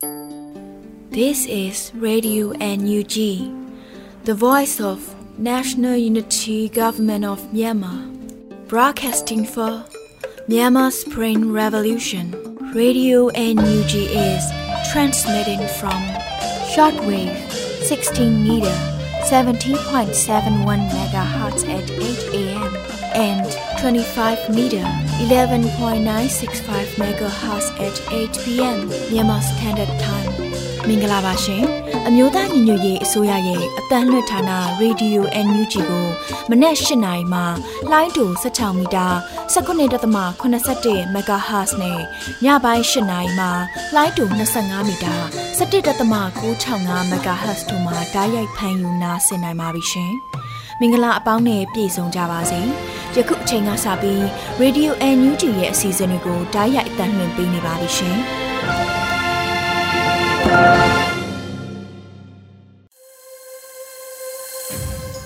This is Radio NUG, the voice of National Unity Government of Myanmar, broadcasting for Myanmar Spring Revolution. Radio NUG is transmitting from shortwave 16 meter 17.71 megahertz at 8 a.m. and 25 meter 11.965 megahertz at 8 p.m. Myanmar Standard Time. မင်္ဂလာပါရှင်အမျိုးသားညီညွတ်ရေးအစိုးရရဲ့အတန်းလွှတ်ဌာန Radio NUG ကိုမနေ့၈နိုင်မှာလိုင်းတူ16မီတာ19.87 MHz နဲ့ညပိုင်း၈နိုင်မှာလိုင်းတူ25မီတာ17.665 MHz တို့မှာဓာတ်ရိုက်ဖမ်းယူနာဆင်နိုင်ပါပြီရှင် မင်္ဂလာအပေါင်းနဲ့ပြည့်စုံကြပါစေယခုအချိန်ကစပြီး Radio NUG ရဲ့အစီအစဉ်လေးကိုဓာတ်ရိုက်အတန်းလွှင့်ပေးနေပါပြီရှင်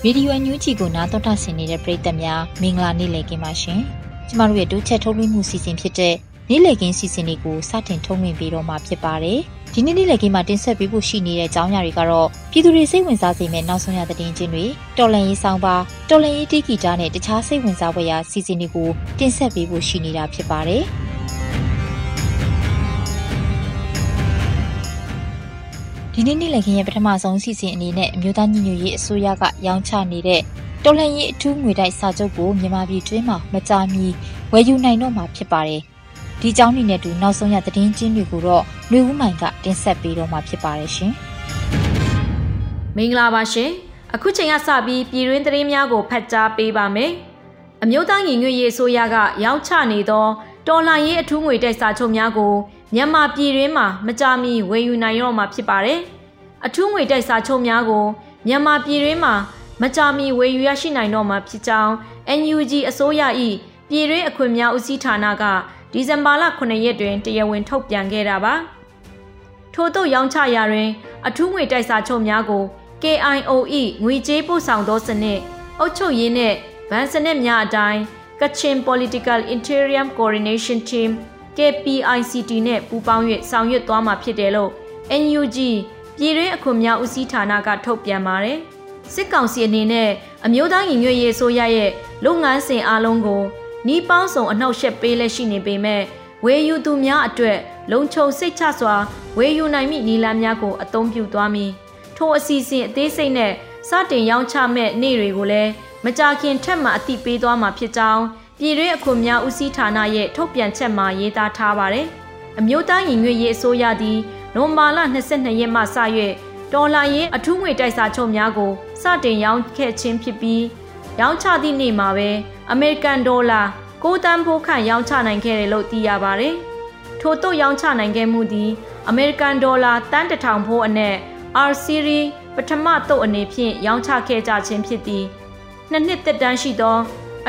ဗီဒီယိုအန်ယူဂျီကိုနားတော်တာဆင်နေတဲ့ပရိသတ်များမင်္ဂလာနေ့လည်ခင်းပါရှင်။ကျမတို့ရဲ့ဒုချက်ထုတ်လွှင့်မှုစီစဉ်ဖြစ်တဲ့နေ့လည်ခင်းစီစဉ်လေးကိုစတင်ထုတ်လွှင့်ပေးတော့မှာဖြစ်ပါတယ်။ ဒီနေ့နေ့လည်ခင်းမှာတင်ဆက်ပေးဖို့ရှိနေတဲ့အကြောင်းအရာတွေကတော့ပြည်သူတွေစိတ်ဝင်စားစေမယ့်နောက်ဆုံးရသတင်းချင်းတွေတော်လန်ရေးဆောင်ပါတော်လန်ရေးတီဂီတာနဲ့တခြားစိတ်ဝင်စားဖွယ်ရာစီစဉ်တွေကိုတင်ဆက်ပေးဖို့ရှိနေတာဖြစ်ပါတယ်။ဒီနေ့နေ့လည်ခင်းရဲ့ပထမဆုံးစီစဉ်အနေနဲ့အမျိုးသားညီညွတ်ရေးအစိုးရကရောင်းချနေတဲ့တော်လှန်ရေးအထူးငွေတိုက်စာချုပ်ကိုမြန်မာပြည်တွင်းမှာမကြာမီဝယ်ယူနိုင်တော့မှာဖြစ်ပါတယ်။ ဒီကြောင်းနေနဲ့တူနောက်ဆုံးရသတင်းချင်းတွေကိုတော့လူဦးမိုင်ကတင်ဆက်ပေးတော့မှာဖြစ်ပါတယ်ရှင်။မင်္ဂလာပါရှင်။အခုချိန်ကစပြီးပြည်တွင်းသတင်းများကိုဖတ်ကြားပေးပါမယ်။အမျိုးသားညီညွတ်ရေးအစိုးရကရောင်းချနေသောတော်လှန်ရေးအထူးငွေတိုက်စာချုပ်များကိုမြန်မာပြည်တွင်းမှာမကြာမီဝယ်ယူနိုင်တော့မှာဖြစ်ပါတယ်။အထူးငွေတိုက်စာချုပ်များကိုမြန်မာပြည်တွင်းမှာမကြာမီဝယ်ယူရရှိနိုင်တော့မှာဖြစ်ကြောင်း NUG အစိုးရ၏ပြည်တွင်းအခွင့်များဦးစီးဌာနက ဒီဇင်ဘာလ9ရက်တွင်တရားဝင်ထုတ်ပြန်ခဲ့တာပါ။ထို့သောရောင်းချရာတွင် အထူးငွေတိုက်စာချုပ်များကို KIOE ငွေကြေးပို့ဆောင်သောစနစ်အုပ်ချုပ်ရေးနှင့်ဗန်စနစ်များအတိုင်း Kachin Political Interim Coordination Team KPICT နဲ့ပူးပေါင်း၍ဆောင်ရွက်သွားမှာဖြစ်တယ်လို့ NUG ပြည်တွင်းအခွန်များဦးစီးဌာနကထုတ်ပြန်ပါတယ်။စစ်ကောင်စီအနေနဲ့အမျိုးသားညီညွတ်ရေးအစိုးရရဲ့လုပ်ငန်းစဉ်အလုံးကို နှီးပေါင်းဆောင်အနှောက်ယှက်ပေးလက်ရှိနေပေမဲ့ဝေယူသူများအတွက်လုံခြုံစိတ်ချစွာဝေယူနိုင်မိနီလန်းများကိုအသုံးပြုသွားမည်။ထိုအစီအစဉ်အသေးစိတ်နဲ့စတင်ရောင်းချမဲ့နေ့တွေကိုလည်းမကြာခင်ထက်မှအသိပေးသွားမှာဖြစ်ကြောင်းပြည်တွင်းအခွန်များဦးစီးဌာနရဲ့ထုတ်ပြန်ချက်မှာရေးသားထားပါတယ်။အမျိုးသားညီညွတ်ရေးအစိုးရသည်နိုဝင်ဘာလ22ရက်မှစ၍ဒေါ်လာရင်းအထူးငွေတိုက်စာချုပ်များကိုစတင်ရောင်းခဲ့ခြင်းဖြစ်ပြီးရောင်းချသည့်နေ့မှာပဲ အမေရိကန်ဒေါ်လာ6တန်းဖိုးခန့်ရောင်းချနိုင်ခဲ့တယ်လို့သိရပါတယ်။ထို့သို့ရောင်းချနိုင်ခဲ့မှုသည်အမေရိကန်ဒေါ်လာတန်းတထောင်ဖိုးအနက် R series ပထမသုတ်အနေဖြင့်ရောင်းချခဲ့ကြခြင်းဖြစ်သည်နှစ်နှစ်သက်တမ်းရှိသော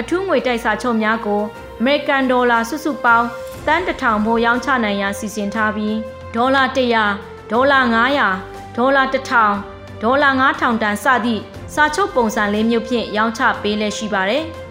အထူးငွေတိုက်စာချုပ်များကိုအမေရိကန်ဒေါ်လာစုစုပေါင်းတန်းတထောင်ဖိုးရောင်းချနိုင်ရန်စီစဉ်ထားပြီးဒေါ်လာ100ဒေါ်လာ900ဒေါ်လာ1000ဒေါ်လာ9000တန်စသည့်စာချုပ်ပုံစံလေးမျိုးဖြင့်ရောင်းချပေးလက်ရှိပါတယ်။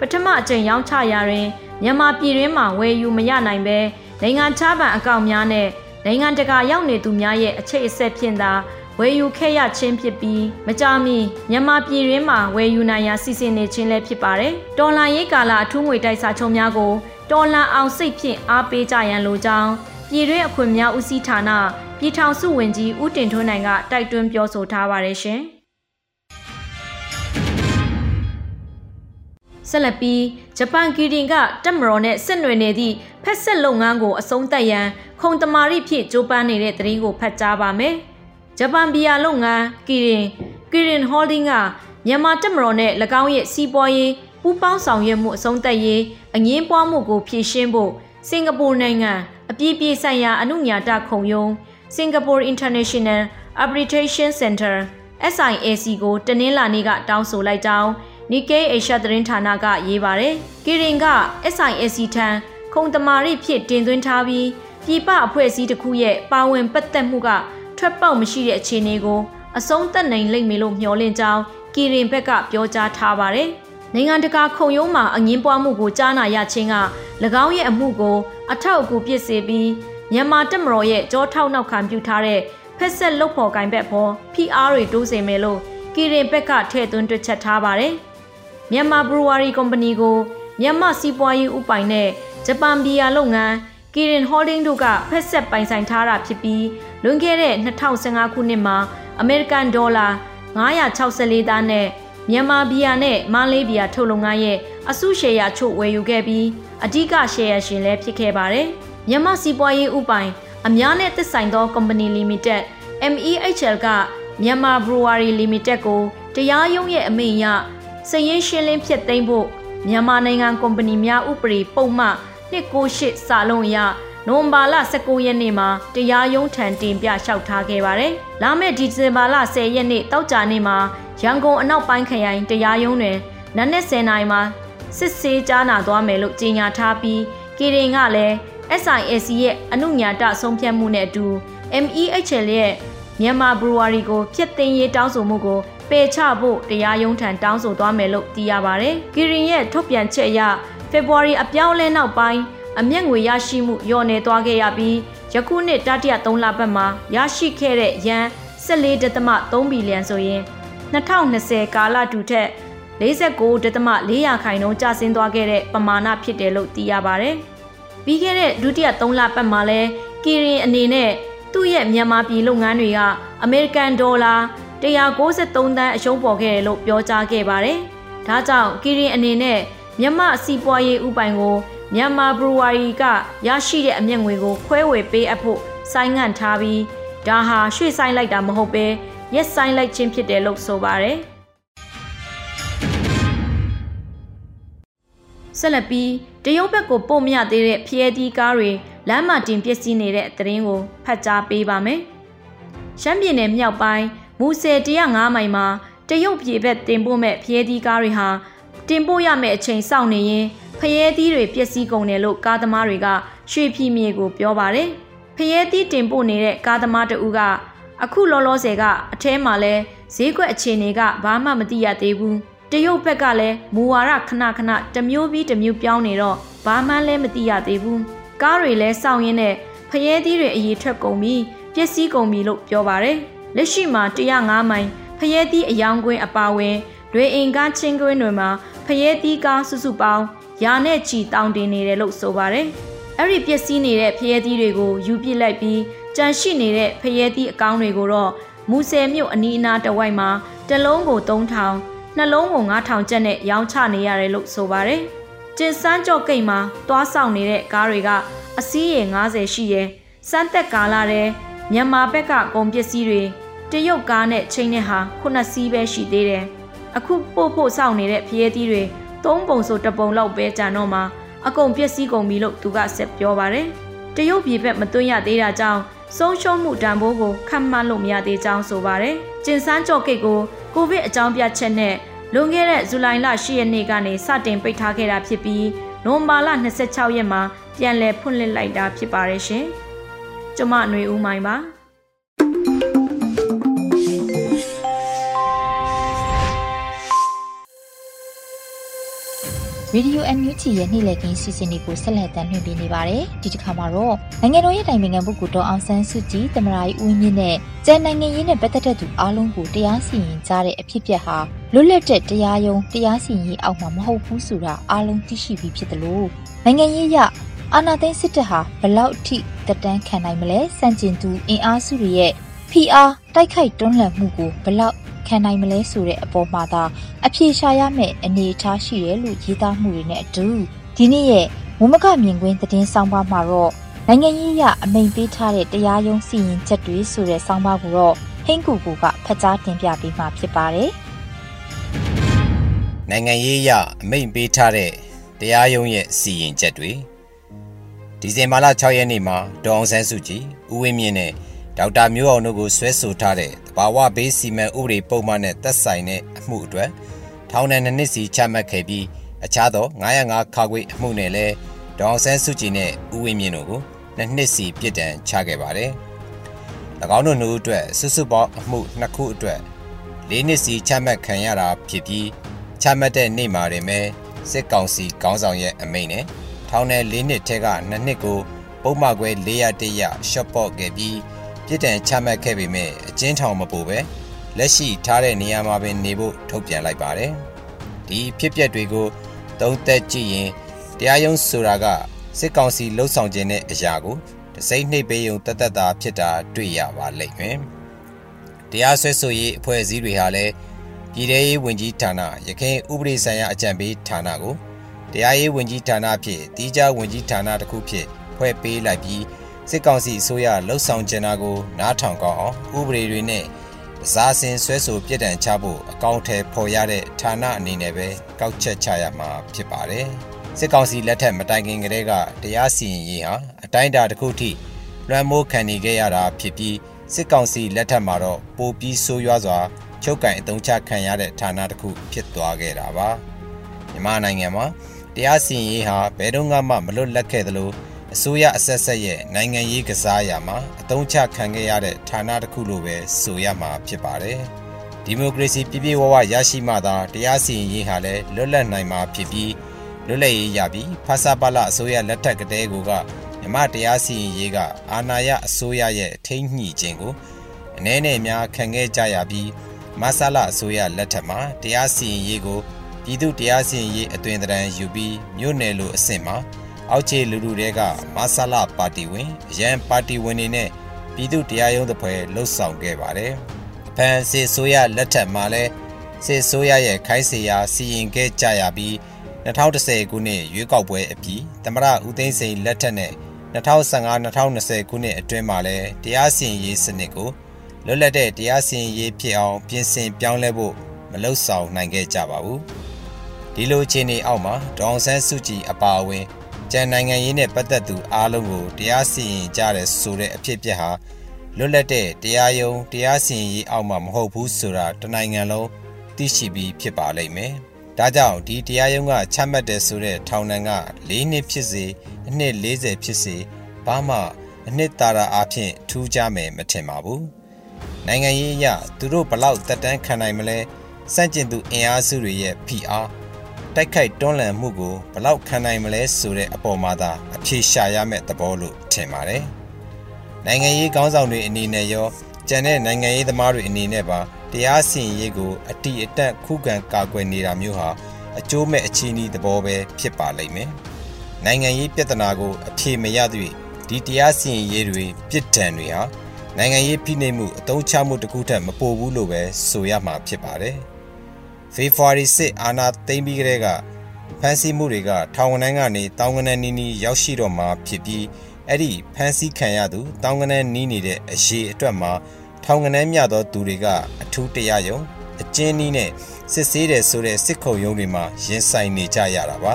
ပထမအကြိမ်ရောင်းချရာတွင်မြန်မာပြည်တွင်းမှာဝယ်ယူမရနိုင်ဘဲနိုင်ငံခြားဘဏ်အကောင့်များနဲ့နိုင်ငံတကာရောက်နေသူများရဲ့အခြေအဆက်ဖြင့်သာဝယ်ယူခဲ့ရခြင်းဖြစ်ပြီးမကြာမီမြန်မာပြည်ရင်းမှာဝယ်ယူနိုင်ရာစီစဉ်နေခြင်းလည်းဖြစ်ပါတယ်။တော်လန်ရေးကာလအထူးငွေတိုက်စာချုပ်များကိုတော်လန်အောင်စိတ်ဖြင့်အားပေးကြရန်လိုကြောင်းပြည်တွင်းအခွင့်များဦးစီးဌာနပြည်ထောင်စုဝန်ကြီးဦးတင်ထွန်းနိုင်ကတိုက်တွန်းပြောဆိုထားပါတယ်ရှင်။ ဆက်လက်ပြီးဂျပန်ကီရင်ကတက်မတော်နဲ့ဆက်နွယ်နေသည့်ဖက်ဆက်လုပ်ငန်းကိုအဆုံးသတ်ရန်ခုံတမာရီဖြစ်ကြိုးပမ်းနေတဲ့သတင်းကိုဖတ်ကြားပါမယ်။ဂျပန်ဘီယာလုပ်ငန်းကီရင်ကီရင်ဟော်ဒင်းကမြန်မာတက်မတော်နဲ့၎င်းရဲ့စီးပွားရေးပူးပေါင်းဆောင်ရွက်မှုအဆုံးသတ်ရေးအငင်းပွားမှုကိုဖြေရှင်းဖို့စင်ကာပူနိုင်ငံအပြည်ပြည်ဆိုင်ရာအမှုညာတခုံရုံး Singapore International Arbitration Center SIAC ကိုတနင်္လာနေ့ကတောင်းဆိုလိုက်ကြောင်း Nikkei Asia သတင်းဌာနကရေးပါတယ်။ကီရင်က SIAC ထံခုံတမာရိဖြစ်တင်သွင်းထားပြီးပြည်ပအဖွဲ့အစည်းတစ်ခုရဲ့ပါဝင်ပတ်သက်မှုကထွက်ပေါက်မရှိတဲ့အခြေအနေကိုအဆုံးသတ်နိုင်လိမ့်မယ်လို့မျှော်လင့်ကြောင်းကီရင်ဘက်ကပြောကြားထားပါတယ်။နိုင်ငံတကာခုံရုံးမှာအငင်းပွားမှုကိုကြားနာရခြင်းက၎င်းရဲ့အမှုကိုအထောက်အကူဖြစ်စေပြီးမြန်မာတက်မတော်ရဲ့ကြောထောက်နောက်ခံပြုထားတဲ့ဖက်ဆက်လုတ်ဖော်ကင်ဘက်ပေါ် PR တွေတိုးစေမယ်လို့ကီရင်ဘက်ကထည့်သွင်းတွက်ချက်ထားပါတယ်။ မြန်မာဘရူဝါရီကုမ္ပဏီကိုမြန်မာစီးပွားရေးဥပိုင်နဲ့ဂျပန်ဘီယာလုပ်ငန်းကီရင်ဟော်ဒင်းတို့ကဖက်ဆက်ပိုင်ဆိုင်ထားတာဖြစ်ပြီးလွန်ခဲ့တဲ့2015ခုနှစ်မှာအမေရိကန်ဒေါ်လာ964သန်းနဲ့မြန်မာဘီယာနဲ့မန္လေးဘီယာထုတ်လုပ်ငန်းရဲ့အစုရှယ်ယာချို့ဝယ်ယူခဲ့ပြီးအဓိကရှယ်ယာရှင်လည်းဖြစ်ခဲ့ပါတယ်။မြန်မာစီးပွားရေးဥပိုင် အများနဲ့သက်ဆိုင်သော Company Limited MEHL ကမြန်မာ Brewery Limited ကိုတရားရုံးရဲ့အမိန့်အရ စည်ရင်းရှင်းလင်းဖြစ်သိမ်းဖို့မြန်မာနိုင်ငံကုမ္ပဏီများဥပဒေပုံမှန်298စာလုံးအရနိုဝင်ဘာလ19ရက်နေ့မှာတရားရုံးထံတင်ပြလျှောက်ထားခဲ့ပါတယ်။လာမယ့်ဒီဇင်ဘာလ10ရက်နေ့တောက်ကြနေ့မှာရန်ကုန်အနောက်ပိုင်းခရိုင်တရားရုံးတွင်နနက်10:00နာရီမှာစစ်ဆေးကြားနာသွားမယ်လို့ကြေညာထားပြီးကီရင်ကလည်း SISC ရဲ့အနုညာတဆုံးဖြတ်မှုနဲ့အတူ MEHL ရဲ့မြန်မာဘရူဝါရီကိုဖျက်သိမ်းရေးတောင်းဆိုမှုကို ပယ်ချဖို့တရားရုံးထံတောင်းဆိုသွားမယ်လို့သိရပါဗျ။ကီရင်ရဲ့ထုတ်ပြန်ချက်အရဖေဖော်ဝါရီအပြောင်းလဲနောက်ပိုင်းအမျက်ငွေရရှိမှုလျော့နေသွားခဲ့ရပြီးယခုနှစ်တတိယ3လပတ်မှာရရှိခဲ့တဲ့ရန်14.3ဘီလီယံဆိုရင်2020ကာလတူထက်49.4ခိုင်နှုန်းကျဆင်းသွားခဲ့တဲ့ပမာဏဖြစ်တယ်လို့သိရပါဗျ။ပြီးခဲ့တဲ့ဒုတိယ3လပတ်မှာလဲကီရင်အနေနဲ့သူ့ရဲ့မြန်မာပြည်လုပ်ငန်းတွေကအမေရိကန်ဒေါ်လာ 193သန်းအရှုံးပေါ်ခဲ့တယ်လို့ပြောကြားခဲ့ပါတယ်။ဒါကြောင့်ကီရင်အနေနဲ့မြန်မာစီးပွားရေးဥပိုင်ကိုမြန်မာဘရူဝါရီကရရှိတဲ့အမျက်ငွေကိုခွဲဝေပေးအပ်ဖို့ဆိုင်းငံ့ထားပြီးဒါဟာရွှေ့ဆိုင်လိုက်တာမဟုတ်ပဲရက်ဆိုင်လိုက်ခြင်းဖြစ်တယ်လို့ဆိုပါတယ်။ဆက်လက်ပြီးတရုတ်ဘက်ကိုပို့မရသေးတဲ့ဖျဲသီးကားတွေလမ်းမတင်ပစ္စည်းနေတဲ့သတင်းကိုဖတ်ကြားပေးပါမယ်။ရှမ်းပြည်နယ်မြောက်ပိုင်း မူဆယ်105မိုင်မှာတရုတ်ပြည်ဘက်တင်ပို့မဲ့ဖျဲသီးကားတွေဟာတင်ပို့ရမယ့်အချိန်စောင့်နေရင်ဖျဲသီးတွေပျက်စီးကုန်တယ်လို့ကားသမားတွေကရွှေဖြီမြေကိုပြောပါတယ်။ဖျဲသီးတင်ပို့နေတဲ့ကားသမားတဦးကအခုလောလောဆယ်ကအထဲမှာလဲဈေးကွက်အခြေအနေကဘာမှမသိရသေးဘူး။တရုတ်ဘက်ကလည်းမူဝါဒခဏခဏတမျိုးပြီးတမျိုးပြောင်းနေတော့ဘာမှလည်းမသိရသေးဘူး။ကားတွေလည်းစောင့်ရင်းနဲ့ဖျဲသီးတွေအရေးထွက်ကုန်ပြီးပျက်စီးကုန်ပြီလို့ပြောပါတယ်။ လက်ရှိမှာ105မိုင်ဖျဲသီးအယောင်ကွင်းအပါဝင်တွေအင်ကားချင်းကွင်းတွေမှာဖျဲသီးကားစုစုပေါင်းရာနဲ့ချီတောင်းတင်နေတယ်လို့ဆိုပါတယ်။အဲ့ဒီပျက်စီးနေတဲ့ဖျဲသီးတွေကိုယူပစ်လိုက်ပြီးကြန့်ရှိနေတဲ့ဖျဲသီးအကောင်းတွေကိုတော့မူဆယ်မြို့အနီးအနားတဝိုက်မှာတစ်လုံးကို3000နှလုံးကို9000ကျပ်နဲ့ရောင်းချနေရတယ်လို့ဆိုပါတယ်။ကျင်စန်းကြော့ကိတ်မှာသွားဆောင်နေတဲ့ကားတွေကအစီးရေ90ရှိရဲစမ်းသက်ကာလာတဲ့မြန်မာဘက်ကကုန်ပစ္စည်းတွေ တရုတ်ကားနဲ့ချိန်နဲ့ဟာခုနှစ်စီးပဲရှိသေးတယ်။အခုပို့ဖို့စောင့်နေတဲ့ဖျဲသီးတွေသုံးပုံဆိုတပုံလောက်ပဲကြံတော့မှအကုန်ပျက်စီးကုန်ပြီလို့သူကဆက်ပြောပါတယ်။တရုတ်ပြည်ဘက်မသွင်းရသေးတာကြောင့်ဆုံးရှုံးမှုတန်ဖိုးကိုခန့်မှန်းလို့မရသေးကြောင်းဆိုပါတယ်။ကျင်စန်းကြော့ကိတ်ကိုကိုဗစ်အကြောင်းပြချက်နဲ့လွန်ခဲ့တဲ့ဇူလိုင်လ10ရက်နေ့ကနေစတင်ပိတ်ထားခဲ့တာဖြစ်ပြီးနိုဝင်ဘာလ26ရက်မှာပြန်လည်ဖွင့်လှစ်လိုက်တာဖြစ်ပါတယ်ရှင်။ကျမຫນွေဦးမိုင်ပါ။ ရေဒီယို NUG ရဲ့နေ့လည်ခင်းစီစဉ်တွေကိုဆက်လက်တင်ပြနေပါတယ်။ဒီတစ်ခါမှာတော့နိုင်ငံတော်ရဲ့တိုင်ပင်ခံပုဂ္ဂိုလ်တော်အောင်ဆန်းစုကြည်တမရာကြီးဦးမြင့်နဲ့ကျန်နိုင်ငံရေးနဲ့ပတ်သက်တဲ့သူအားလုံးကိုတရားစီရင်ကြတဲ့အဖြစ်အပျက်ဟာလွတ်လပ်တဲ့တရားရုံးတရားစီရင်ရေးအောက်မှာမဟုတ်ဘူးဆိုတာအားလုံးသိရှိပြီးဖြစ်တယ်လို့နိုင်ငံရေးရအာဏာသိမ်းစစ်တပ်ဟာဘလောက်အထိတက်တန်းခံနိုင်မလဲစန့်ကျင်သူအင်အားစုတွေရဲ့ PR တိုက်ခိုက်တွန်းလှန်မှုကိုဘလောက် ခံနိုင်မလဲဆိုတဲ့အပေါ်မှာသာအပြေရှာရမယ့်အနေအထားရှိတယ်လို့ရေးသားမှုတွေနဲ့အတူဒီနေ့ရဲ့ဝမကမြင်ကွင်းသတင်းဆောင်ပါမှာတော့နိုင်ငံရေးအရအမိန်ပေးထားတဲ့တရားရုံးစီရင်ချက်တွေဆိုတဲ့ဆောင်ပါကိုတော့ဟင်းကူကူကဖတ်ကြားတင်ပြပေးမှာဖြစ်ပါတယ်။နိုင်ငံရေးအရအမိန်ပေးထားတဲ့တရားရုံးရဲ့စီရင်ချက်တွေဒီဇင်ဘာလ6ရက်နေ့မှာဒေါအောင်ဆန်းစုကြည်ဦးဝင်းမြင့်နဲ့ ဒေါက်တာမျိုးအောင်တို့ကိုဆွဲဆိုထားတဲ့တဘာဝဘေးစီမံဥပဒေပုံမှန်နဲ့သက်ဆိုင်တဲ့အမှုအတွက်ထောင်ဒဏ်နှစ်နှစ်စီချမှတ်ခဲ့ပြီးအခြားသော905ခါခွေအမှုနဲ့လည်းဒေါအောင်ဆန်းစုကြည်နဲ့ဦးဝင်းမြင့်တို့ကိုနှစ်နှစ်စီပြစ်ဒဏ်ချခဲ့ပါတယ်။၎င်းတို့နှစ်ဦးအတွက်စုစုပေါင်းအမှုနှစ်ခုအတွက်၄နှစ်စီချမှတ်ခံရတာဖြစ်ပြီးချမှတ်တဲ့နေ့မှာတွင်ပဲစစ်ကောင်စီခေါင်းဆောင်ရဲ့အမိန့်နဲ့ထောင်နယ်၄နှစ်ထဲကနှစ်နှစ်ကိုပုံမှန်ခွဲ401ရရှော့ပေါ့ခဲ့ပြီး ပြစ်ဒဏ်ချမှတ်ခဲ့ပေမဲ့အကျဉ်းထောင်မပိုပဲလက်ရှိထားတဲ့နေရာမှာပင်နေဖို့ထုတ်ပြန်လိုက်ပါတယ်။ဒီဖြစ်ပျက်တွေကိုသုံးသက်ကြည့်ရင်တရားရုံးဆိုတာကစစ်ကောင်စီလှုပ်ဆောင်ခြင်းတဲ့အရာကိုတစိမ့်နှိပ်ပေးုံတသက်တာဖြစ်တာတွေ့ရပါလိမ့်မယ်။တရားစွဲဆိုရေးအဖွဲ့အစည်းတွေဟာလည်းပြည်ထရေးဝန်ကြီးဌာနရခိုင်ဥပဒေဆိုင်ရာအကြံပေးဌာနကိုတရားရေးဝန်ကြီးဌာနဖြစ်တီးခြားဝန်ကြီးဌာနတစ်ခုဖြစ်ဖွဲ့ပေးလိုက်ပြီး စစ်ကောင်စီအစိုးရလှုပ်ဆောင်ကျင်တာကို နားထောင်ကောင်းအောင်ဥပဒေတွေနဲ့ဇာစင်ဆွဲဆိုပြစ်ဒဏ်ချဖို့အကောင့်ထဲပေါ်ရတဲ့ဌာနအနေနဲ့ပဲကောက်ချက်ချရမှာဖြစ်ပါတယ်။စစ်ကောင်စီလက်ထက်မတိုင်ခင်ကတည်းကတရားစီရင်ရေးဟာအတိုင်းအတာတစ်ခုထိလွှမ်းမိုးခံနေခဲ့ရတာဖြစ်ပြီးစစ်ကောင်စီလက်ထက်မှာတော့ပိုပြီးဆိုးရွားစွာချုပ်ကင်အုံချခံရတဲ့ဌာနတစ်ခုဖြစ်သွားခဲ့တာပါ။မြန်မာနိုင်ငံမှာတရားစီရင်ရေးဟာဘယ်တော့မှမလွတ်လပ်ခဲ့သလို အစိုးရအဆက်ဆက်ရဲ့နိုင်ငံရေးကစားရမှာအတုံးချခံခဲ့ရတဲ့ဌာနတစ်ခုလိုပဲဆိုရမှာဖြစ်ပါတယ်။ဒီမိုကရေစီပြည့်ပြည့်ဝဝရရှိမှသာတရားစီရင်ရေးဟာလည်းလွတ်လပ်နိုင်မှာဖြစ်ပြီးလွတ်လပ်ရေးရပြီးဖဆပလအစိုးရလက်ထက်ကတည်းကမြမတရားစီရင်ရေးကအာဏာရအစိုးရရဲ့ထိန်းညှိခြင်းကိုအနည်းနဲ့များခံခဲ့ကြရပြီးမဆလာအစိုးရလက်ထက်မှာတရားစီရင်ရေးကိုပြည်သူတရားစီရင်ရေးအသွင်သဏ္ဍာန်ယူပြီးမြို့နယ်လိုအဆင့်မှာ အောက်ခြေလူလူတွေကမဆလာပါတီဝင်အရန်ပါတီဝင်တွေနဲ့ပြည်သူတရားရုံးတစ်ဖွဲ့လှုပ်ဆောင်ခဲ့ပါတယ်။ဖန်စီဆိုရလက်ထက်မှာလဲစစ်ဆိုရရဲ့ခိုင်းစေရာစီရင်ခဲ့ကြရပြီး2010ခုနှစ်ရွေးကောက်ပွဲအပြီးသမရဦးသိန်းစိန်လက်ထက်နဲ့2015-2020ခုနှစ်အတွင်းမှာလဲတရားစီရင်ရေးစနစ်ကိုလွတ်လပ်တဲ့တရားစီရင်ရေးဖြစ်အောင်ပြင်ဆင်ပြောင်းလဲဖို့မလှုပ်ဆောင်နိုင်ခဲ့ကြပါဘူး။ဒီလိုအခြေအနေအောက်မှာဒေါအောင်ဆန်းစုကြည်အပါအဝင် ကြံနိုင်ငံရေးနဲ့ပတ်သက်သူအားလုံးကိုတရားစီရင်ကြတဲ့ဆိုတဲ့အဖြစ်အပျက်ဟာလွတ်လပ်တဲ့တရားရုံးတရားစီရင်ရေးအောက်မှာမဟုတ်ဘူးဆိုတာတနိုင်ငံလုံးသိရှိပြီးဖြစ်ပါလိမ့်မယ်။ဒါကြောင့်ဒီတရားရုံးကချမှတ်တဲ့ဆိုတဲ့ထောင်ဒဏ်က၄နှစ်ဖြစ်စေအနှစ်40ဖြစ်စေဘာမှအနှစ်သာရအဖြစ်ထူးခြားမယ်မထင်ပါဘူး။နိုင်ငံရေးအရသူတို့ဘလောက်တက်တန်းခံနိုင်မလဲစန့်ကျင်သူအင်အားစုတွေရဲ့ဖိအား တိုက်ခိုက်တွန်းလှန်မှုကိုဘလောက်ခံနိုင်မလဲဆိုတဲ့အပေါ်မှာသာအဖြေရှာရမယ့်သဘောလို့ထင်ပါတယ်။နိုင်ငံရေးကောင်းဆောင်တွေအနေနဲ့ရောကျန်တဲ့နိုင်ငံရေးသမားတွေအနေနဲ့ပါတရားစီရင်ရေးကိုအတီအတက်ခုခံကာကွယ်နေတာမျိုးဟာအကျိုးမဲ့အခြေအနေသဘောပဲဖြစ်ပါလိမ့်မယ်။နိုင်ငံရေးပြဿနာကိုအဖြေမရသည့်ဒီတရားစီရင်ရေးတွေပြစ်ဒဏ်တွေဟာနိုင်ငံရေးဖိနှိပ်မှုအတုံးချမှုတစ်ခုထက်မပိုဘူးလို့ပဲဆိုရမှာဖြစ်ပါတယ်။ ဖေဖော်ဝါရီစစ်အာဏာသိမ်းပြီးကတည်းကဖမ်းဆီးမှုတွေကထောင်ကနန်းကနေတောင်ကနန်းနီးနီးရောက်ရှိတော့မှာဖြစ်ပြီးအဲ့ဒီဖမ်းဆီးခံရသူတောင်ကနန်းနီးနေတဲ့အရေးအတွက်မှာထောင်ကနန်းမြသောသူတွေကအထူးတရားရုံအကျဉ်းနီးနဲ့စစ်ဆေးတယ်ဆိုတဲ့စစ်ခုံရုံးတွေမှာရင်ဆိုင်နေကြရတာပါ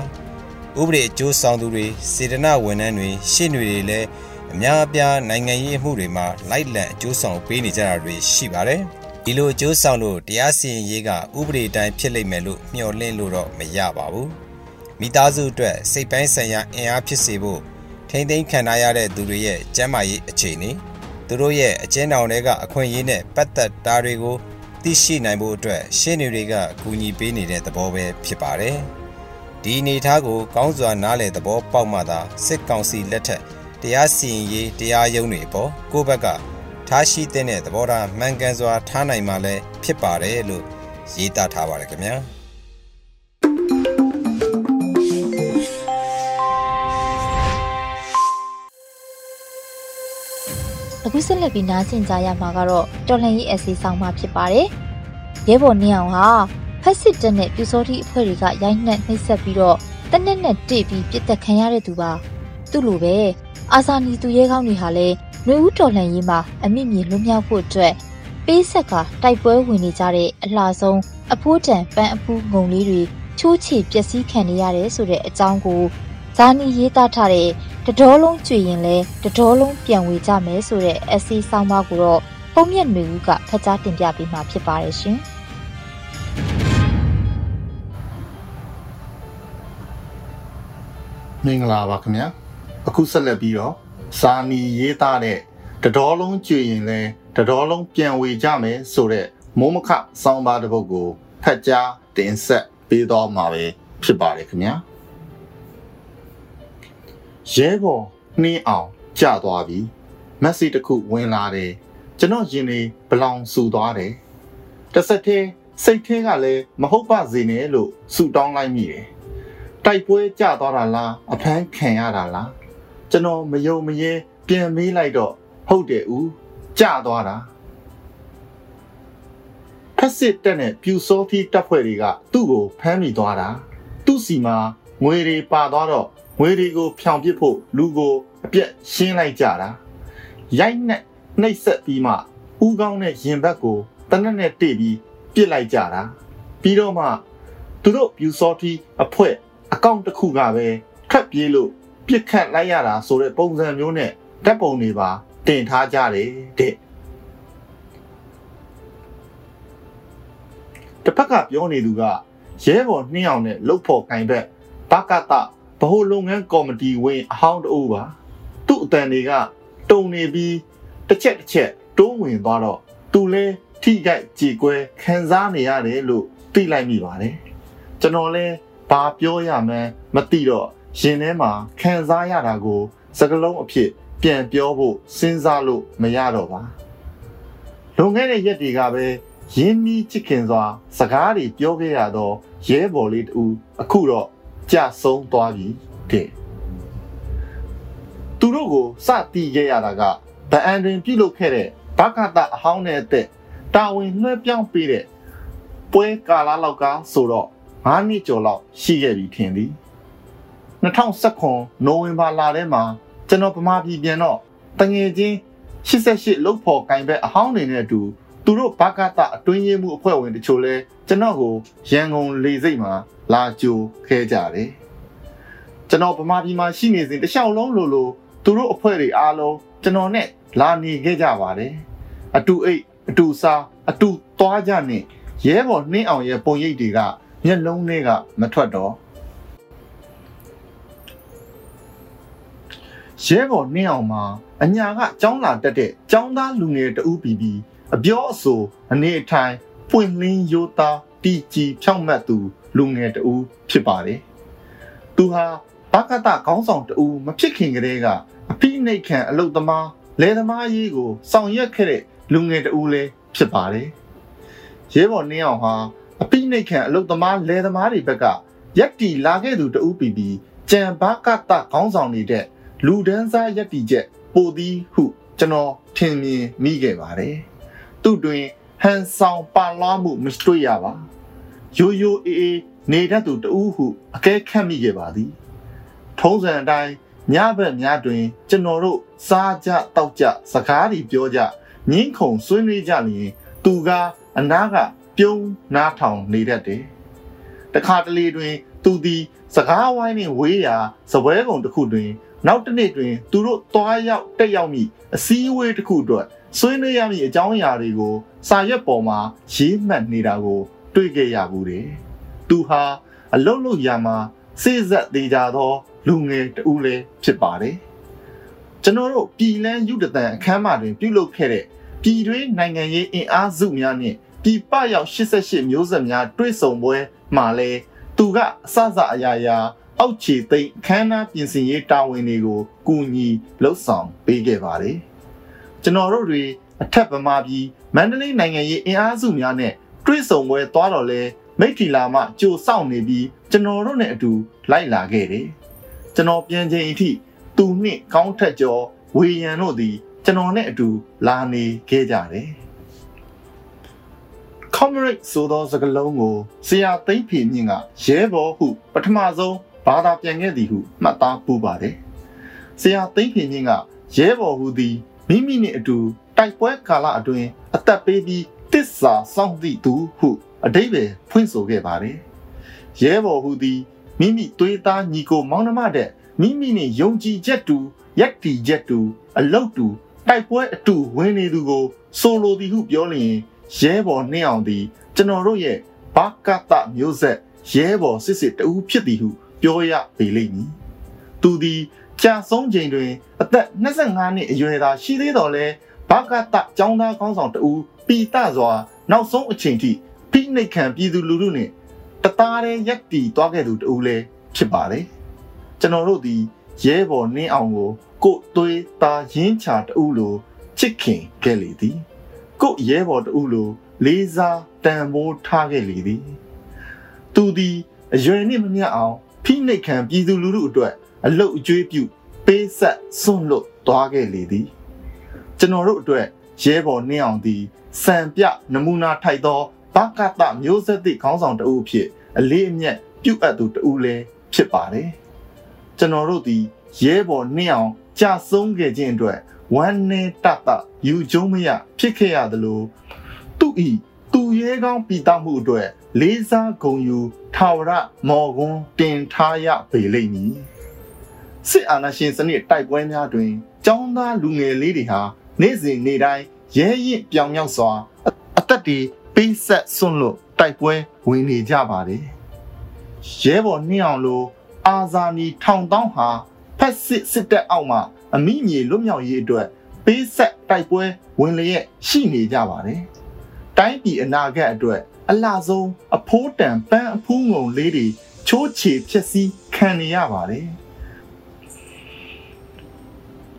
ဥပဒေအကျိုးဆောင်သူတွေစေတနာဝန်ထမ်းတွေရှင်းတွေတွေလည်းအများအပြားနိုင်ငံရေးအမှုတွေမှာလိုက်လံအကျိုးဆောင်ပေးနေကြတာတွေရှိပါတယ် ဒီလိုအကျိုးဆောင်လို့တရားစီရင်ရေးကဥပဒေတိုင်းဖြစ်လိမ့်မယ်လို့မျှော်လင့်လို့တော့မရပါဘူးမိသားစုအတွက်စိတ်ပိုင်းဆိုင်ရာအင်အားဖြစ်စေဖို့ထိမ့်သိမ်းခံရတဲ့သူတွေရဲ့ကျန်းမာရေးအခြေအနေသူတို့ရဲ့အကျဉ်းထောင်တွေကအခွင့်အရေးနဲ့ပတ်သက်တာတွေကိုသိရှိနိုင်ဖို့အတွက်ရှင်းနေတွေကကူညီပေးနေတဲ့သဘောပဲဖြစ်ပါတယ်ဒီအနေအထားကိုကောင်းစွာနားလည်သဘောပေါက်မှသာစစ်ကောင်စီလက်ထက်တရားစီရင်ရေးတရားရုံးတွေပေါ်ကိုယ့်ဘက်က ထားရှိတဲ့သဘောထားမှန်ကန်စွာထားနိုင်မှလည်းဖြစ်ပါတယ်လို့ရေးသားထားပါတယ်ခင်ဗျာအခုဆက်လက်ပြီးနားဆင်ကြရမှာကတော့တော်လှန်ရေးအစီဆောင်မှဖြစ်ပါတယ်။ရဲဘော်နေအောင်ဟာဖက်စစ်တပ်နဲ့ပြူစောတိအဖွဲ့တွေကရိုက်နှက်နှိပ်စက်ပြီးတော့တနက်နဲ့တိတ်ပြီးပြစ်တက်ခံရတဲ့သူပါ။သူ့လိုပဲအာဇာနည်သူရဲကောင်းတွေဟာလည်း နွေဦးတော်လှန်ရေးမှာအမိမြေလွတ်မြောက်ဖို့အတွက်ပေးဆက်ကတိုက်ပွဲဝင်နေကြတဲ့အလှဆုံးအဖိုးတန်ပန်းအပူငုံလေးတွေချိုးချေပျက်စီးခံနေရတယ်ဆိုတဲ့အကြောင်းကိုဇာနီရေးသားထားတဲ့တတော်လုံးကြွေရင်လဲတတော်လုံးပြန်ဝေကြမယ်ဆိုတဲ့အစီအဆောင်ပါကိုတော့ပုံမြင့်နွေဦးကဖတ်ကြားတင်ပြပေးမှာဖြစ်ပါတယ်ရှင်။မင်္ဂလာပါခင်ဗျာအခုဆက်လက်ပြီးတော့ စာနီရေးသားတဲ့တတော်လုံးကြွေရင်လဲတတော်လုံးပြန်ဝေကြမယ်ဆိုတဲ့မိုးမခစောင်းပါတစ်ပုဒ်ကိုဖတ်ကြားတင်ဆက်ပေးတော့မှာပဲဖြစ်ပါတယ်ခင်ဗျာရဲဘော်နှင်းအောင်ကျသွားပြီမက်ဆေ့တစ်ခုဝင်လာတယ်ကျွန်တော်ရင်လေးဘလောင်ဆူသွားတယ်တစ်ဆက်တည်းစိတ်ထဲကလည်းမဟုတ်ပါစေနဲ့လို့ဆူတောင်းလိုက်မိတယ်တိုက်ပွဲကျသွားတာလားအဖမ်းခံရတာလား ကျွန်တော်မယုံမရဲပြန်မေးလိုက်တော့ဟုတ်တယ်ဦးကျသွားတာဖက်စစ်တက်နဲ့ပြူစောဖီတပ်ဖွဲ့တွေကသူ့ကိုဖမ်းမိသွားတာသူ့စီမှာငွေတွေပါသွားတော့ငွေတွေကိုဖြောင်ပစ်ဖို့လူကိုအပြက်ရှင်းလိုက်ကြတာရိုက်နဲ့နှိပ်ဆက်ပြီးမှဥကောင်းနဲ့ရင်ဘတ်ကိုတနက်နဲ့တိပြီးပြစ်လိုက်ကြတာပြီးတော့မှသူတို့ပြူစောဖီအဖွဲ့အကောင့်တစ်ခုကပဲထပ်ပြေးလို့ ပြစ်ခတ်လိုက်ရတာဆိုတဲ့ပုံစံမျိုးနဲ့ဓာတ်ပုံတွေပါတင်ထားကြတယ်တဲ့တစ်ဖက်ကပြောနေသူကရဲဘော်နှင်းအောင်နဲ့လှုပ်ဖို့ကင်ဘက်ဘကတဗဟိုလုပ်ငန်းကော်မတီဝင်အဟောင်းတူပါသူ့အတန်တွေကတုံနေပြီးတစ်ချက်တစ်ချက်တိုးဝင်သွားတော့သူလဲထိကြိုက်ကြေကွဲခံစားနေရတယ်လို့သိလိုက်မိပါတယ်ကျွန်တော်လဲဘာပြောရမှန်းမသိတော့ ရင်ထဲမှာခံစားရတာကို စကလုံးအဖြစ်ပြန်ပြောဖို့စဉ်းစားလို့မရတော့ပါလွန်ခဲ့တဲ့ရက်တွေကပဲရင်းနှီးချစ်ခင်စွာ စကားတွေပြောခဲ့ရတော့ရဲဘော်လေးတူအခုတော့ကြဆုံးသွားပြီတဲ့သူတို့ကိုစတီးခဲ့ရတာကဗအန်တွင်ပြုလုပ်ခဲ့တဲ့ဘကတအဟောင်းနဲ့အသက်တာဝန်လွှဲပြောင်းပေးတဲ့ပွဲကာလလောက်ကဆိုတော့9နှစ်ကျော်လောက်ရှိခဲ့ပြီထင်သည် 2019နိုဝင်ဘာလထဲမှာကျွန်တော်ဗမာပြည်ပြန်တော့တငယ်ချင်း88လုတ်ဖို့ကင်ဘက်အဟောင်းနေတဲ့အတူသူတို့ဘာကတာအတွင်းရေးမှုအဖွဲ့ဝင်တချို့လဲကျွန်တော်ကိုရန်ကုန်လေစိတ်မှာလာကြိုခဲကြတယ်ကျွန်တော်ဗမာပြည်မှာရှိနေစဉ်တခြားလုံးလိုလိုသူတို့အဖွဲ့တွေအားလုံးကျွန်တော်နဲ့လာနေခဲ့ကြပါတယ်အတူအိတ်အတူစားအတူသွားကြနဲ့ရဲဘော်နှင်းအောင်ရဲ့ပုံရိပ်တွေကမျက်လုံးတွေကမထွက်တော့ ရဲဘော်နှင်းအောင်မှာအညာကကျောင်းလာတက်တဲ့ကျောင်းသားလူငယ်တဦးပြီးပြီးအပြောအဆိုအနေအထိုင်ပွင့်လင်းရိုးသားတီကြီးဖြောင့်မတ်သူလူငယ်တဦးဖြစ်ပါတယ်။သူဟာဘကတခေါင်းဆောင်တဦးမဖြစ်ခင်ကတည်းကအဖိနှိတ်ခံအလုတ်သမားလယ်သမားရေးကိုဆောင်ရွက်ခဲ့တဲ့လူငယ်တဦးလည်းဖြစ်ပါတယ်။ရဲဘော်နှင်းအောင်ဟာအဖိနှိတ်ခံအလုတ်သမားလယ်သမားတွေဘက်ကရက်တီလာခဲ့သူတဦးပြီးပြီးကြံဘကတခေါင်းဆောင်နေတဲ့ လူဒန်းစားရက်တီချက်ပိုသည်ဟုကျွန်တော်ထင်မြင်မိခဲ့ပါတယ်။သူ့တွင်ဟန်ဆောင်ပါလာမှုမတွေ့ရပါ။ရိုးရိုးအေးအေးနေတတ်သူတဦးဟုအကဲခတ်မိခဲ့ပါသည်။ထုံးစံအတိုင်းညဘက်များတွင် ကျွန်တော်တို့စားကြတောက်ကြစကားတွေပြောကြငင်းခုန်ဆွေးနွေးကြလျင် သူကအနားကပြုံးနားထောင်နေတတ်တယ်။တခါတလေတွင် သူသည်စကားဝိုင်းနှင့်ဝေးရာစပွဲကုံတစ်ခုတွင် နောက်တစ်နေ့တွင်သူတို့သွားရောက်တက်ရောက်မိအစည်းအဝေးတစ်ခုအတွက်ဆွေးနွေးရမည့်အကြောင်းအရာတွေကိုစာရွက်ပေါ်မှာရေးမှတ်နေတာကို တွေ့ခဲ့ရဘူးတယ်။သူဟာအလုတ်လုတ်ရာမှာစိစက်သေးကြသော လူငယ်တူလည်းဖြစ်ပါတယ်။ကျွန်တော်တို့ပြည်လန်းယူတတန်အခမ်းအနားတွင် ပြုလုပ်ခဲ့တဲ့ပြည်တွင်းနိုင်ငံရေးအင်အားစုများနှင့်ပြည်ပရောက်88မျိုးဆက်များတွေ့ဆုံပွဲမှာလဲသူကအစစအရာရာ အောက်ခြေသိမ်းခမ်းနားပြင်ဆင်ရေးတာဝန်တွေကိုကူညီလှုပ်ဆောင်ပေးခဲ့ပါတယ်။ကျွန်တော်တို့တွေအထက်ဗမာပြည်မန္တလေးနိုင်ငံရေးအင်အားစုများနဲ့တွဲဆုံပွဲသွားတော့လဲမိထီလာမှကြိုစောင့်နေပြီးကျွန်တော်တို့နဲ့အတူလိုက်လာခဲ့တယ်။ကျွန်တော်ပြန်ချိန်အထိသူနှင့်ကောင်းထက်ကျော်ဝေယံတို့သည်ကျွန်တော်နဲ့အတူလာနေခဲ့ကြတယ်။ comrade ဆိုသောစကားလုံးကိုဆရာသိမ့်ဖေမြင့်ကရဲဘော်ဟုပထမဆုံး ဘာသာပြန်ခဲ့သည်ဟုမှတ်သားပူပါတယ်။ဆရာသိမ့်ဖေမြင့်ကရဲဘော်ဟုသည်မိမိနှင့်အတူတိုက်ပွဲကာလအတွင်းအသက်ပေးပြီးတစ္ဆာစောင့်သည့်သူဟုအတိတ်ပဲဖွင့်ဆိုခဲ့ပါတယ်။ရဲဘော်ဟုသည်မိမိသွေးသားညီကိုမောင်နှမတဲ့မိမိနှင့်ယုံကြည်ချက်တူရက်တီချက်တူအလုတ်တူတိုက်ပွဲအတူဝင်နေသူကိုဆိုလိုသည်ဟုပြောလျင်ရဲဘော်နှင်းအောင်သည်ကျွန်တော်တို့ရဲ့ဘာကတမျိုးဆက်ရဲဘော်စစ်စစ်တူဖြစ်သည်ဟု ပြောရပေလိမ့်မည်။သူသည်ကြာဆုံးချိန်တွင် အသက်25နှစ်အရွယ်သာရှိသေးတော်လဲဘာကတចောင်းသားကောင်းဆောင်တူပီတစွာ နောက်ဆုံးအချိန်ထိဖိနှိတ်ခံပြည်သူလူထုနှင့်တသားတည်းရက်တီသွားခဲ့သူတူလည်းဖြစ်ပါတယ်။ကျွန်တော်တို့သည်ရဲဘော်နင်းအောင်ကိုကိုသွေးသားရင်းချာတူလိုချစ်ခင်ခဲ့လေသည် ကိုရဲဘော်တူလိုလေးစားတန်ဖိုးထားခဲ့လေသည် သူသည်အရွယ်နှင့်မမျှအောင် ဖိနှိတ်ခံပြည်သူလူထုအတွက်အလုတ်အကျွေးပြုပေးဆက်စွန့်လွတ်သွားခဲ့လေသည်ကျွန်တော်တို့အတွက်ရဲဘော်နှင်းအောင်သည်စံပြနမူနာထိုက်သောဘကတမျိုးဆက်သည့်ခေါင်းဆောင်တဦးဖြစ်အလေးအမြတ်ပြုအပ်သူတဦးလည်းဖြစ်ပါတယ်ကျွန်တော်တို့သည်ရဲဘော်နှင်းအောင်ကြာဆုံးခဲ့ခြင်းအတွက်ဝမ်းနေတတယူကျုံးမရဖြစ်ခဲ့ရသလိုသူဤသူရဲကောင်းပြည်သားမှုအတွက် လေးစားဂုဏ်ယူထာဝရမော်ကွန်းတင်ထားရပေလိမ့်မည်စစ်အာဏာရှင်စနစ်တိုက်ပွဲများတွင်ចောင်းသားလူငယ်လေးတွေဟာနေ့စဉ်နေ့တိုင်းရဲရင်ပြောင်မြောက်စွာအသက်တွေပေးဆက်စွန့်လို့တိုက်ပွဲဝင်နေကြပါတယ်ရဲဘော်နှင်းအောင်လိုအာဇာနည်ထောင်တောင်းဟာဖက်စစ်စစ်တပ်အောက်မှာအမိမြေလွတ်မြောက်ရေးအတွက်ပေးဆက်တိုက်ပွဲဝင်လျက်ရှိနေကြပါတယ်တိုင်းပြည်အနာဂတ်အတွက် အလားဆုံးအဖိုးတန်ပန်းအဖူးငုံလေးတွေချိုးချေဖြစ်စည်းခံနေရပါတယ်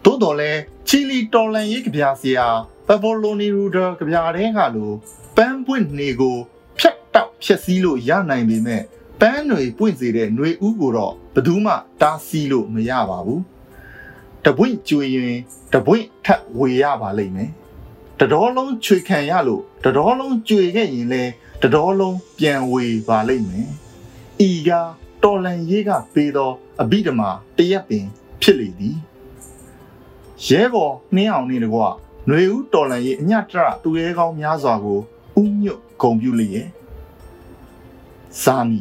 သို့တော်လဲချီလီတော်လန်ရေးကြပြဆရာပဗိုလိုနီရူဒါကြပြတဲ့ကလိုပန်းပွင့်နေကိုဖြတ်တောက်ဖြစ်စည်းလို့ရနိုင်ပေမဲ့ပန်းတွေပွင့်စေတဲ့ຫນွေဥကိုတော့ဘယ်သူမှတားဆီးလို့မရပါဘူးတပွင့်ကျွေရင်တပွင့်ထပ်ဝေရပါလိမ့်မယ်တတော်လုံးချွေခံရလို့တတော်လုံးကျွေခဲ့ရင်လဲ တတော်လုံးပြန်ဝေပါလိမ့်မယ်ဤကတော်လန်ရေးကပေးသောအဘိဓမ္မာတရက်ပင် ဖြစ်လေသည်ရဲဘော်နှင်းအောင်နေတကွຫນွေဦးတော်လန်ရေးအညတရသူရဲကောင်းများစွာကိုဥညွတ်ဂုံပြုလျက်ဇာနီ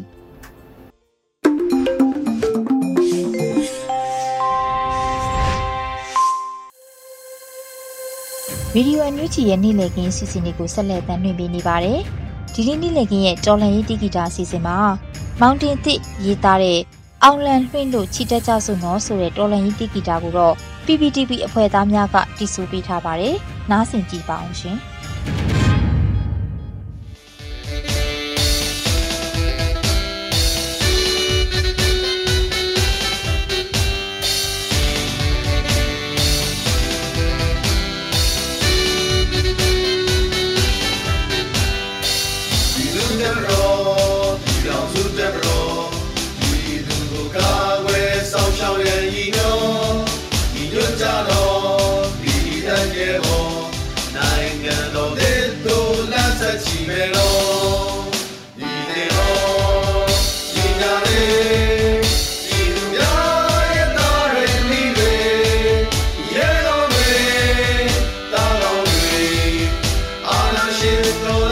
ဗီဒီယိုအန်ယူဂျီရဲ့နေ့လည်ခင်းစီစဉ်လေးကိုဆက်လက်တင်ပြနေပါတယ်။ ဒီနေ့နေ့လည်ခင်းရဲ့တော်လန်ရေးတိဂီတာစီစဉ်မှာမောင်တင်သစ်ရေးသားတဲ့အောင်လန်လွှင့်လို့ချီတက်ကြစုနော်ဆိုတဲ့တော်လန်ရေးတိဂီတာကိုတော့ PPTV အဖွဲ့သားများကတည်ဆူပေးထားပါတယ်။နားဆင်ကြည့်ပါအောင်ရှင်။ dentro de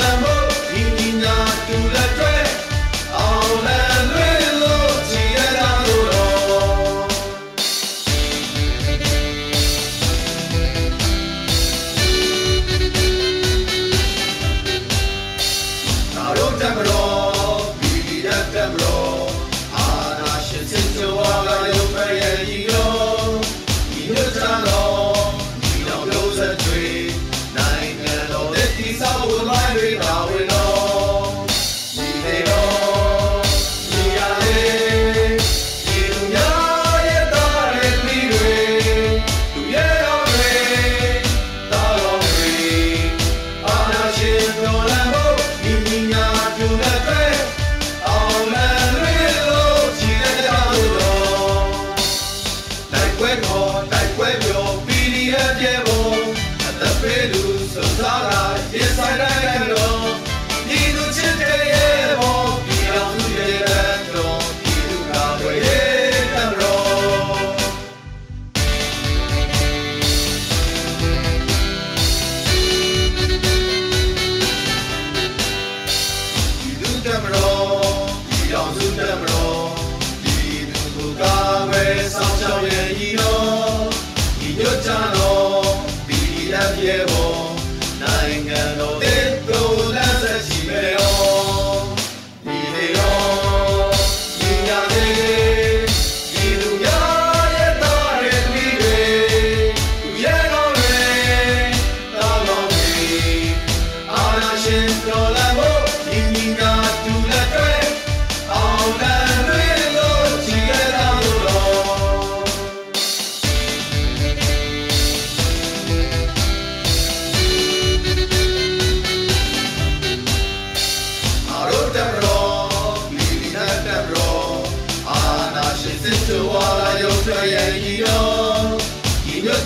Lampedusa, Zara, yes I am.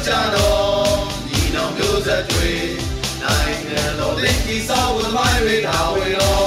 ကြတော့ညီနောင်မျိုးဆက်တွေနိုင်ငံတော်လက်ကြီးစောက်ဝမိုင်းတွေထားဝေတော့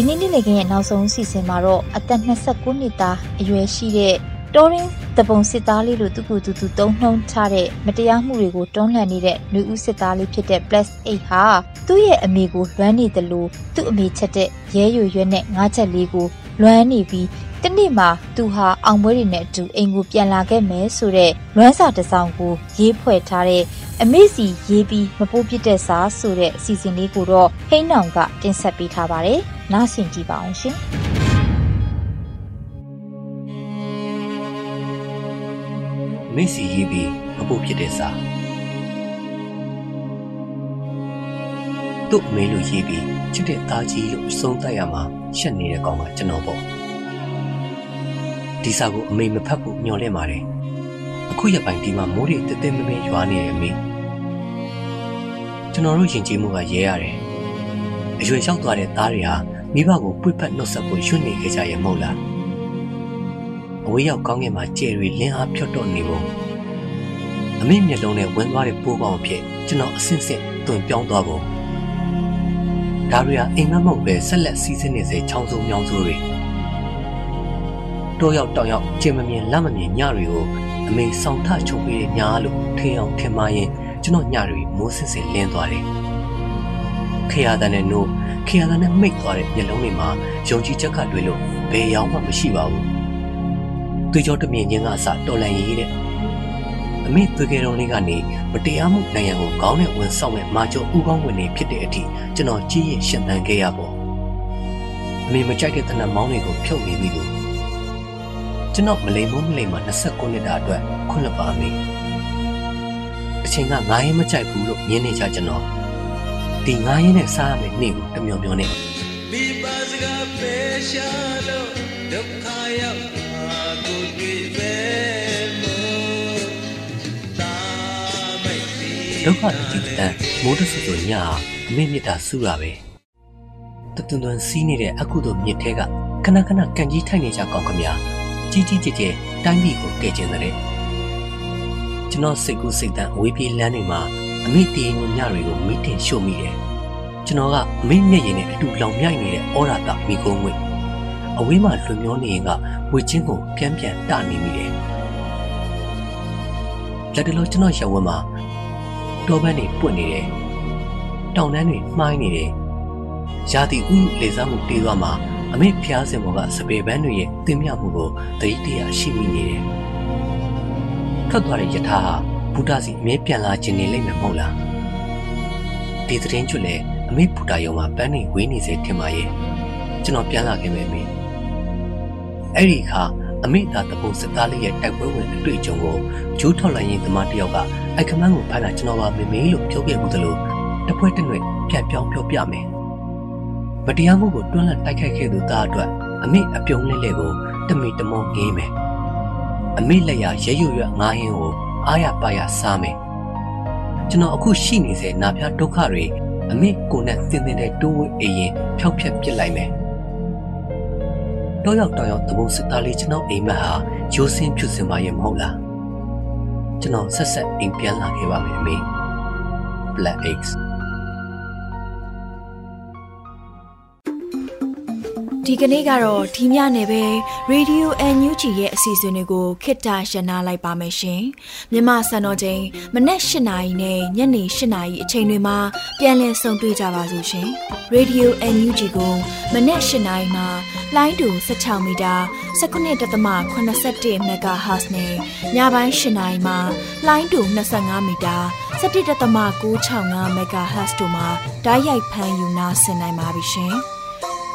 ဒီနေ့နေ့လည်ခင်းရဲ့နောက်ဆုံးအစီအစဉ်မှာတော့အသက်29နှစ်သားအရွယ်ရှိတဲ့တောရင်းတပုံစစ်သားလေးလိုသူကူတူတူတုံးနှုံချတဲ့မတရားမှုတွေကိုတွန်းလှန်နေတဲ့လူဦးစစ်သားလေးဖြစ်တဲ့ Plus 8ဟာသူ့ရဲ့အမေကိုလွမ်းနေတယ်လို့သူ့အမေချက်တဲ့ရဲရွရွနဲ့ငါးချက်လေးကိုလွမ်းနေပြီးတနေ့မှာသူဟာအောင်ပွဲတွေနဲ့အတူအိမ်ကိုပြန်လာခဲ့မယ်ဆိုတဲ့လွမ်းစာတစ်စောင်ကိုရေးဖွဲ့ထားတဲ့အမေစီရေးပြီးမပိုးပြစ်တဲ့စာဆိုတဲ့အစီအစဉ်လေးကိုတော့ဟိန်းနောင်ကတင်ဆက်ပေးထားပါတယ်။ နားဆင်ကြည့်ပါအောင်ရှင်။မိတ်စီရေးပြီးမဖို့ဖြစ်တဲ့စာသူ့အမေလို့ရေးပြီးချစ်တဲ့သားကြီးလို့အဆုံးသတ်ရမှာရှက်နေတဲ့ကောင်ကကျွန်တော်ပေါ့ဒီစာကိုအမေမဖတ်ဖို့ညှော်လင့်ပါတယ်အခုရက်ပိုင်းဒီမှာမိုးတွေတဲတဲမဲမဲရွာနေတယ်အမေကျွန်တော်တို့ယဉ်ကျေးမှုကရဲရတယ်အရွယ်ရောက်သွားတဲ့သားတွေဟာ မိဘကိုပွေ့ဖက်နှုတ်ဆက်ဖို့ရွံ့နေခဲ့ကြရဲ့မဟုတ်လားအဝေးရောက်ကောင်းကင်မှာကြယ်တွေလင်းအားဖြတ်တော့နေပုံအမေမျက်လုံးနဲ့ဝင်သွားတဲ့ပိုးပေါင်းအဖြစ်ကျွန်တော်အဆင့်ဆင့်တွင်ပြောင်းသွားပုံဒါတွေကအိမ်မက်မဟုတ်ပဲဆက်လက်စီးဆင်းနေစေချောင်းစုံမြောင်းစုံတွေတော့ရောက်တောင်ရောက်ကျင်မမြင်လက်မမြင်ညတွေကိုအမေဆောင်ထချုပ်ပေးတဲ့ညာလို့ထင်အောင်ထင်မှရင်ကျွန်တော်ညတွေမိုးဆစ်ဆစ်လင်းသွားတယ်ခရယာတန်နဲ့နိုး ခရယာတန်နဲ့မိတ်သွားတဲ့မျက်လုံးတွေမှာယုံကြည်ချက်ကလွေလို့ဘယ်ရောက်မှမရှိပါဘူးသွေးကြောတမြင်ချင်းကအစတော်လန်ရေးတဲ့အမေသွေးကဲတော်လေးကနေမတရားမှုနိုင်ရန်ကိုခေါင်းနဲ့ဝင်ဆောင်မဲ့မာကျော်ဥကောင်းဝင်နေဖြစ်တဲ့အထိကျွန်တော်ကြီးရင်ရှင်သန်ခဲ့ရပေါ့အမေမကြိုက်တဲ့တနတ်မောင်းတွေကိုဖြုတ်နေပြီလို့ကျွန်တော်မလိမ်မမလိမ်မ29နှစ်တာအတွက်ခွင့်လွှတ်ပါမေအချိန်ကငားရင်မကြိုက်ဘူးလို့ညင်းနေကြကျွန်တော် ဒီငားရင်နဲ့စားရမယ့်နေ့ကိုတမျောမျောနဲ့မိဘစကားပဲရှာလို့ဒုက္ခရောက်မှာကိုတွေ့ပဲမို့တာမိတ်ဒီဒုက္ခတတိတန်မိုးတဆူဆူညအမေမြစ်တာစူးတာပဲတတွန်တွန်စီးနေတဲ့အကုသို့မြစ်ထဲကခဏခဏကန်ကြီးထိုက်နေကြကောင်းခမကြီးကြီးကျယ်ကျယ်တိုင်းပြည်ကိုကယ်ကျင်တဲ့ကျွန်တော်စိတ်ကူးစိတ်တန်အဝေးပြေးလမ်းတွေမှာ အမေတီးငုံညတွေကိုမိတင်ရှို့မိတယ်ကျွန်တော်ကအမေမျက်ရည်နဲ့အတူလောင်မြိုက်နေတဲ့ဩရာတမိကုန်းငွေအဝေးမှာလွန်မျောနေရင်ကဝေချင်းကိုပြန်ပြန်တနေမိတယ်လက်တလုံးကျွန်တော်ရက်ဝက်မှာတောပန်းတွေပွင့်နေတယ်။တောင်တန်းတွေမှိုင်းနေတယ်။ရာသီဥတုလေစားမှုတေးသွားမှာအမေဖျားစင်ဘောကစပယ်ပန်းတွေရဲ့တင်မြမှုကိုသတိတရားရှိမိနေတယ်။ထွက်သွားတဲ့ယထာဟာ ဘုဒ္ဓစီအမြဲပြန်လာခြင်းနေလိမ့်မယ်မဟုတ်လား။ဒီသတင်းကျွတ်လေအမေဘုဒ္ဓယုံမှာပန်းတွေဝေးနေစေထင်ပါရဲ့။ကျွန်တော်ပြန်လာခဲ့မယ်အမေ။အဲ့ဒီအခါအမေသာတပုတ်စသားလေးရဲ့တိုက်ပွဲဝင်အတွေ့အကြုံကိုဂျိုးထော်လိုင်းရင်သမားတစ်ယောက်ကအိုက်ခမန်းကိုဖမ်းတာကျွန်တော်ပါမေမေလို့ပြောခဲ့မှုသလိုတစ်ဖွဲတစ်နွယ်ပြန်ပြောင်းပြောပြမယ်။မတရားမှုကိုတွန်းလှန်တိုက်ခိုက်ခဲ့သူသားအတွက်အမေအပြုံးလေးလေးကိုတမီတမောငေးမယ်။အမေလက်ရရဲရွရွငားဟင်းကို အားရပါရစားမယ်။ကျွန်တော်အခုရှိနေစေနာပြဒုက္ခတွေအမေကိုနဲ့တင်းတင်းနဲ့တိုးဝဲအေးရင်ဖျောက်ဖျက်ပစ်လိုက်မယ်။တော့ရောက်တော့ရောက်သဘုံစစ်သားလေးကျွန်တော်အိမ်မက်ဟာရိုးစင်းဖြူစင်ပါရဲ့မဟုတ်လား။ကျွန်တော်ဆက်ဆက်အိမ်ပြန်လာခဲ့ပါမယ်အမေ Black Eggs ဒီကနေ့ကတော့ဒီညနေပဲ Radio NUG ရဲ့အစီအစဉ်လေးကိုခਿੱတရနာလိုက်ပါမယ်ရှင်။မြမစံတော်ချိန်မနေ့၈နာရီနဲ့ညနေ၈နာရီအချိန်တွေမှာပြန်လည်ဆုံတွေ့ကြပါစို့ရှင်။ Radio NUG ကိုမနေ့၈နာရီမှာလိုင်းတူ16မီတာ19.81 MHz နဲ့ညပိုင်း၈နာရီမှာလိုင်းတူ25မီတာ17.665 MHz တို့မှာဓာတ်ရိုက်ဖမ်းယူနာဆင်နိုင်ပါပြီရှင်။